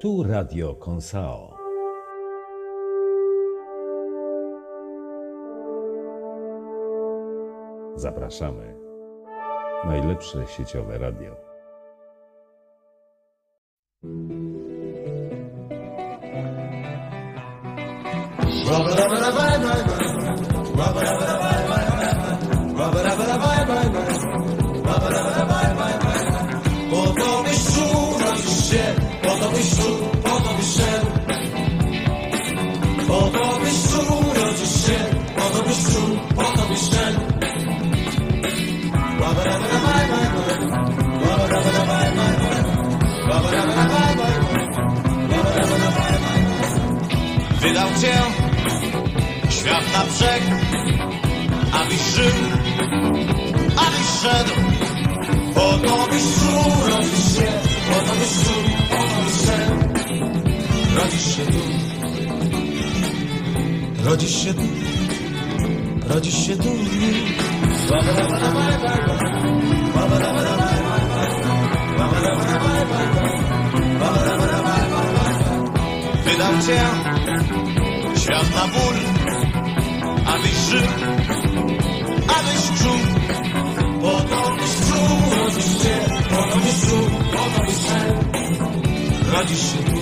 Tu Radio Konsao. Zapraszamy. Najlepsze sieciowe radio. Po cię świat na brzeg, abyś żył, abyś szedł. Po to byś czuł, rodzisz się, po to byś czuł, po to byś szedł. Rodzisz się tu, rodzisz się tu, rodzisz się tu. Wydał cię świat na ból, abyś żył, abyś czuł. Po to byś czuł, rodzisz się, po to byś czuł, po to byś szedł. Rodzisz się. Tu,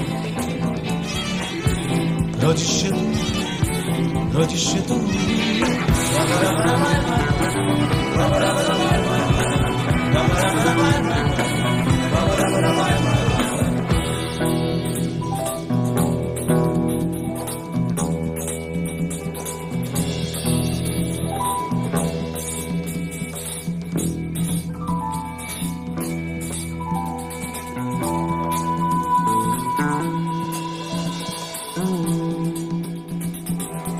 rodzisz się. Tu, rodzisz się tu.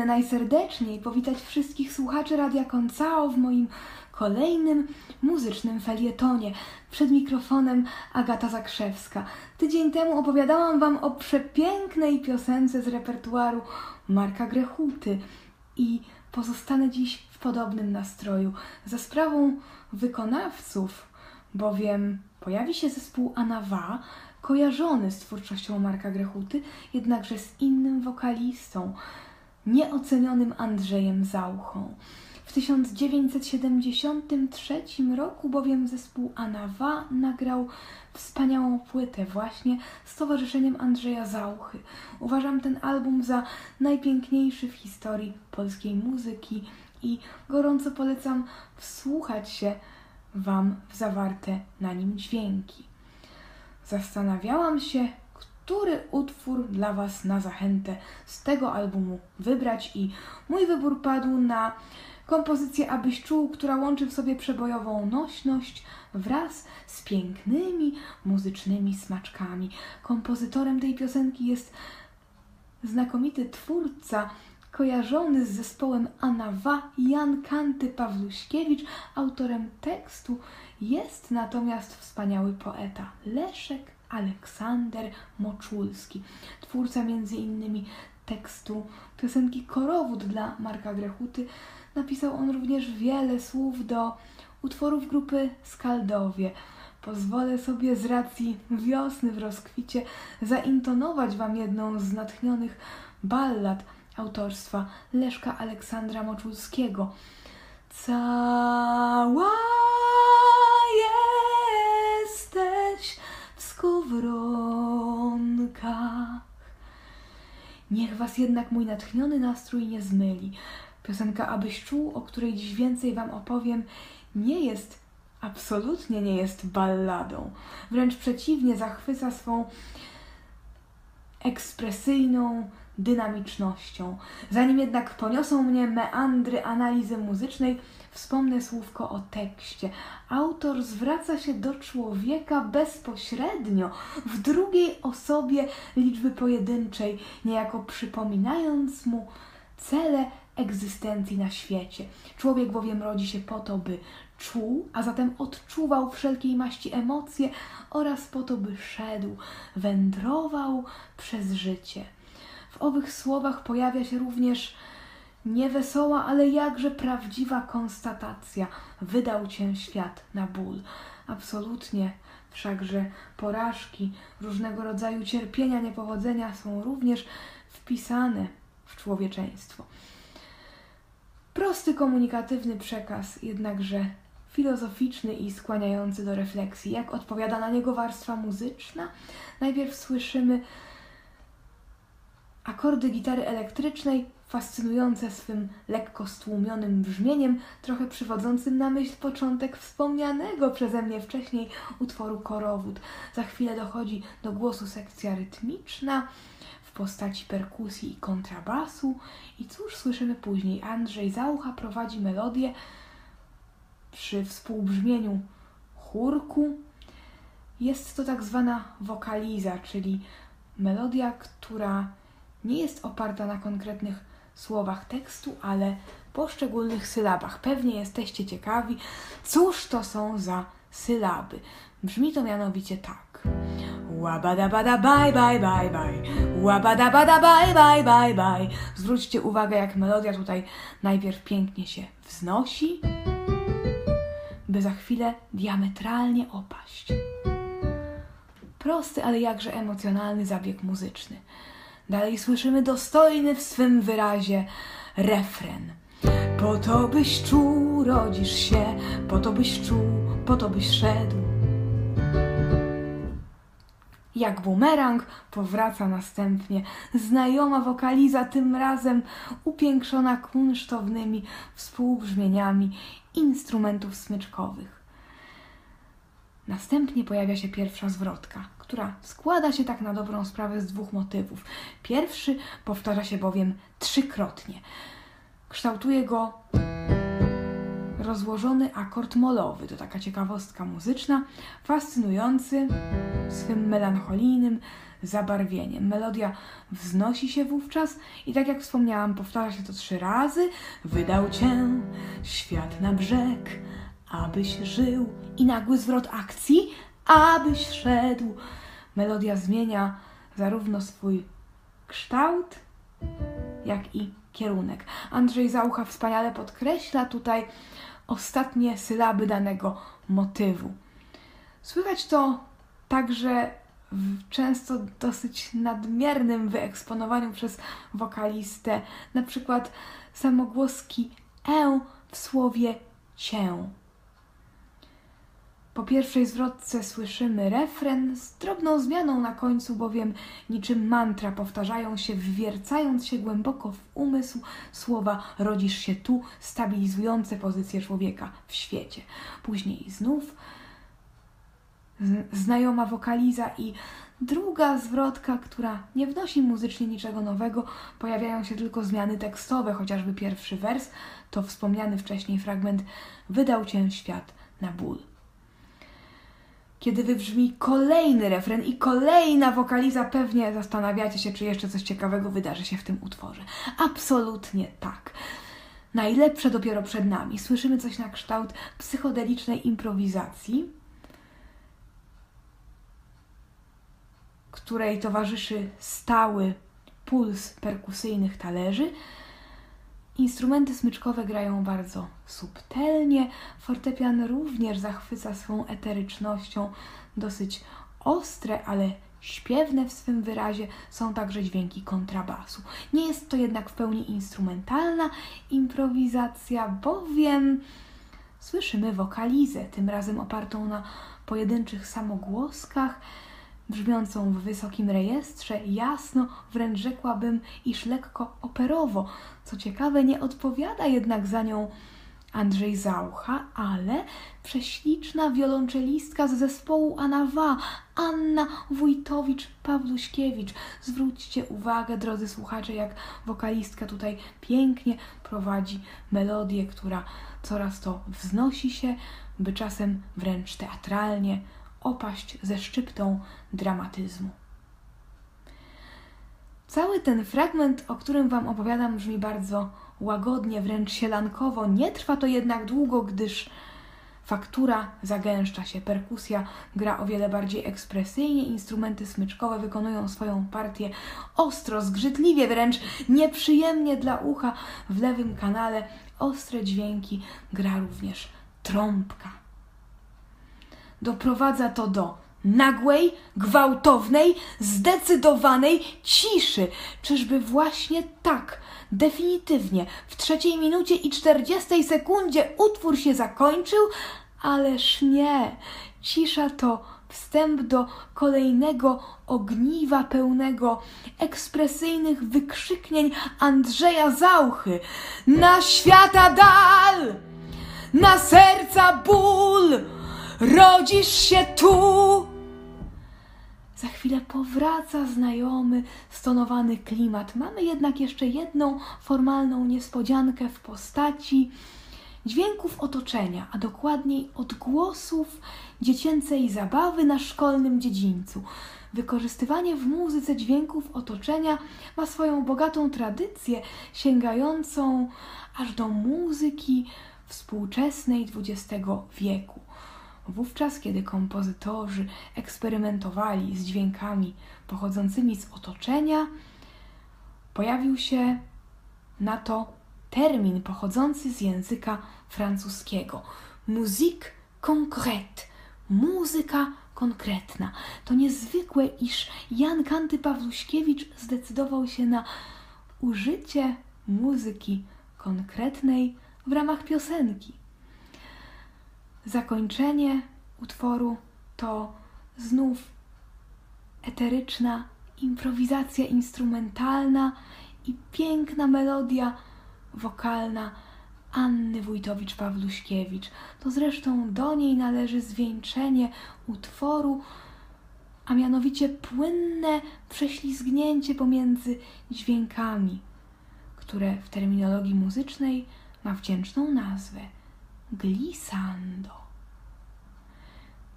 Pragnę najserdeczniej powitać wszystkich słuchaczy Radia Koncao w moim kolejnym muzycznym felietonie. Przed mikrofonem Agata Zakrzewska. Tydzień temu opowiadałam Wam o przepięknej piosence z repertuaru Marka Grechuty i pozostanę dziś w podobnym nastroju. Za sprawą wykonawców, bowiem pojawi się zespół Anawa, kojarzony z twórczością Marka Grechuty, jednakże z innym wokalistą, nieocenionym Andrzejem Zauchą. W 1973 roku bowiem zespół Anawa nagrał wspaniałą płytę właśnie z towarzyszeniem Andrzeja Zauchy. Uważam ten album za najpiękniejszy w historii polskiej muzyki i gorąco polecam wsłuchać się Wam w zawarte na nim dźwięki. Zastanawiałam się, który utwór dla Was na zachętę z tego albumu wybrać i mój wybór padł na kompozycję Abyś czuł, która łączy w sobie przebojową nośność wraz z pięknymi muzycznymi smaczkami. Kompozytorem tej piosenki jest znakomity twórca kojarzony z zespołem Anawa Jan Kanty Pawluśkiewicz. Autorem tekstu jest natomiast wspaniały poeta Leszek Aleksander Moczulski, twórca innymi tekstu piosenki Korowód dla Marka Grechuty. Napisał on również wiele słów do utworów grupy Skaldowie. Pozwolę sobie z racji wiosny w rozkwicie zaintonować Wam jedną z natchnionych ballad autorstwa Leszka Aleksandra Moczulskiego. Cała skowronkach. Niech was jednak mój natchniony nastrój nie zmyli. Piosenka Abyś czuł, o której dziś więcej wam opowiem, nie jest, absolutnie nie jest balladą. Wręcz przeciwnie, zachwyca swą ekspresyjną dynamicznością. Zanim jednak poniosą mnie meandry analizy muzycznej, wspomnę słówko o tekście. Autor zwraca się do człowieka bezpośrednio, w drugiej osobie liczby pojedynczej, niejako przypominając mu cele egzystencji na świecie. Człowiek bowiem rodzi się po to, by czuł, a zatem odczuwał wszelkiej maści emocje oraz po to, by szedł, wędrował przez życie. W owych słowach pojawia się również niewesoła, ale jakże prawdziwa konstatacja. Wydał cię świat na ból. Absolutnie. Wszakże porażki, różnego rodzaju cierpienia, niepowodzenia są również wpisane w człowieczeństwo. Prosty komunikatywny przekaz, jednakże filozoficzny i skłaniający do refleksji. Jak odpowiada na niego warstwa muzyczna? Najpierw słyszymy akordy gitary elektrycznej, fascynujące swym lekko stłumionym brzmieniem, trochę przywodzącym na myśl początek wspomnianego przeze mnie wcześniej utworu Korowód. Za chwilę dochodzi do głosu sekcja rytmiczna w postaci perkusji i kontrabasu. I cóż słyszymy później? Andrzej Zaucha prowadzi melodię przy współbrzmieniu chórku. Jest to tak zwana wokaliza, czyli melodia, która nie jest oparta na konkretnych słowach tekstu, ale poszczególnych sylabach. Pewnie jesteście ciekawi, cóż to są za sylaby. Brzmi to mianowicie tak. Łabadabada bye bye bye bye. Łabadabada bye bye bye bye. Zwróćcie uwagę, jak melodia tutaj najpierw pięknie się wznosi, by za chwilę diametralnie opaść. Prosty, ale jakże emocjonalny zabieg muzyczny. Dalej słyszymy dostojny w swym wyrazie refren. Po to byś czuł, rodzisz się, po to byś czuł, po to byś szedł. Jak bumerang powraca następnie znajoma wokaliza, tym razem upiększona kunsztownymi współbrzmieniami instrumentów smyczkowych. Następnie pojawia się pierwsza zwrotka, która składa się tak na dobrą sprawę z dwóch motywów. Pierwszy powtarza się bowiem trzykrotnie. Kształtuje go rozłożony akord molowy. To taka ciekawostka muzyczna, fascynujący swym melancholijnym zabarwieniem. Melodia wznosi się wówczas i tak jak wspomniałam, powtarza się to trzy razy. Wydał cię świat na brzeg, abyś żył. I nagły zwrot akcji, abyś szedł. Melodia zmienia zarówno swój kształt, jak i kierunek. Andrzej Zaucha wspaniale podkreśla tutaj ostatnie sylaby danego motywu. Słychać to także w często dosyć nadmiernym wyeksponowaniu przez wokalistę, na przykład samogłoski e w słowie cię. Po pierwszej zwrotce słyszymy refren z drobną zmianą na końcu, bowiem niczym mantra powtarzają się, wwiercając się głęboko w umysł. Słowa rodzisz się tu, stabilizujące pozycję człowieka w świecie. Później znów znajoma wokaliza i druga zwrotka, która nie wnosi muzycznie niczego nowego, pojawiają się tylko zmiany tekstowe, chociażby pierwszy wers. To wspomniany wcześniej fragment Wydał cię świat na ból kiedy wybrzmi kolejny refren i kolejna wokaliza, pewnie zastanawiacie się, czy jeszcze coś ciekawego wydarzy się w tym utworze. Absolutnie tak. Najlepsze dopiero przed nami. Słyszymy coś na kształt psychodelicznej improwizacji, której towarzyszy stały puls perkusyjnych talerzy, Instrumenty smyczkowe grają bardzo subtelnie, fortepian również zachwyca swą eterycznością, dosyć ostre, ale śpiewne w swym wyrazie. Są także dźwięki kontrabasu. Nie jest to jednak w pełni instrumentalna improwizacja, bowiem słyszymy wokalizę, tym razem opartą na pojedynczych samogłoskach, brzmiącą w wysokim rejestrze, jasno, wręcz rzekłabym, iż lekko operowo. Co ciekawe, nie odpowiada jednak za nią Andrzej Zaucha, ale prześliczna wiolonczelistka z zespołu Anawa, Anna Wójtowicz-Pawluśkiewicz. Zwróćcie uwagę, drodzy słuchacze, jak wokalistka tutaj pięknie prowadzi melodię, która coraz to wznosi się, by czasem wręcz teatralnie opaść ze szczyptą dramatyzmu. Cały ten fragment, o którym Wam opowiadam, brzmi bardzo łagodnie, wręcz sielankowo. Nie trwa to jednak długo, gdyż faktura zagęszcza się, perkusja gra o wiele bardziej ekspresyjnie, instrumenty smyczkowe wykonują swoją partię ostro, zgrzytliwie, wręcz nieprzyjemnie dla ucha. W lewym kanale ostre dźwięki gra również trąbka. Doprowadza to do nagłej, gwałtownej, zdecydowanej ciszy. Czyżby właśnie tak, definitywnie, w trzeciej minucie i czterdziestej sekundzie utwór się zakończył? Ależ nie. Cisza to wstęp do kolejnego ogniwa pełnego ekspresyjnych wykrzyknień Andrzeja Zauchy. Na świata dal! Na serca ból! Rodzisz się tu! Za chwilę powraca znajomy, stonowany klimat. Mamy jednak jeszcze jedną formalną niespodziankę w postaci dźwięków otoczenia, a dokładniej odgłosów dziecięcej zabawy na szkolnym dziedzińcu. Wykorzystywanie w muzyce dźwięków otoczenia ma swoją bogatą tradycję, sięgającą aż do muzyki współczesnej XX wieku. Wówczas, kiedy kompozytorzy eksperymentowali z dźwiękami pochodzącymi z otoczenia, pojawił się na to termin pochodzący z języka francuskiego musique concrète muzyka konkretna. To niezwykłe, iż Jan Kanty Pawluśkiewicz zdecydował się na użycie muzyki konkretnej w ramach piosenki. Zakończenie utworu to znów eteryczna improwizacja instrumentalna i piękna melodia wokalna Anny Wójtowicz-Pawluśkiewicz. To zresztą do niej należy zwieńczenie utworu, a mianowicie płynne prześlizgnięcie pomiędzy dźwiękami, które w terminologii muzycznej ma wdzięczną nazwę glissando.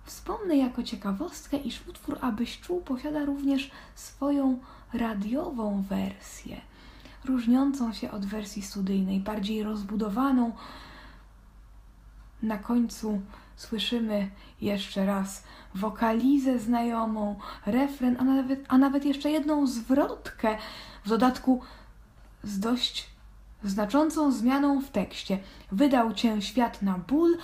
Wspomnę jako ciekawostkę, iż utwór Abyś czuł posiada również swoją radiową wersję, różniącą się od wersji studyjnej, bardziej rozbudowaną. Na końcu słyszymy jeszcze raz wokalizę znajomą, refren, a nawet, a nawet jeszcze jedną zwrotkę, w dodatku z dość znaczącą zmianą w tekście. Wydał cię świat na ból,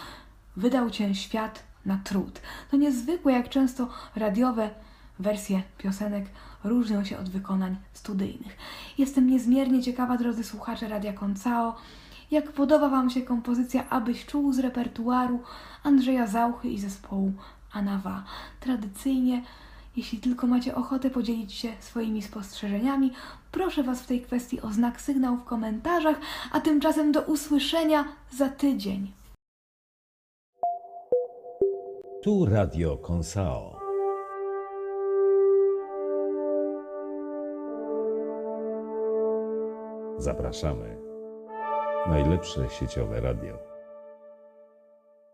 wydał cię świat na trud. To niezwykłe, jak często radiowe wersje piosenek różnią się od wykonań studyjnych. Jestem niezmiernie ciekawa, drodzy słuchacze Radia Koncao, jak podoba Wam się kompozycja Abyś czuł z repertuaru Andrzeja Zauchy i zespołu Anawa. Tradycyjnie, jeśli tylko macie ochotę podzielić się swoimi spostrzeżeniami, proszę Was w tej kwestii o znak sygnał w komentarzach, a tymczasem do usłyszenia za tydzień. Tu Radio Konsao. Zapraszamy. Najlepsze sieciowe radio.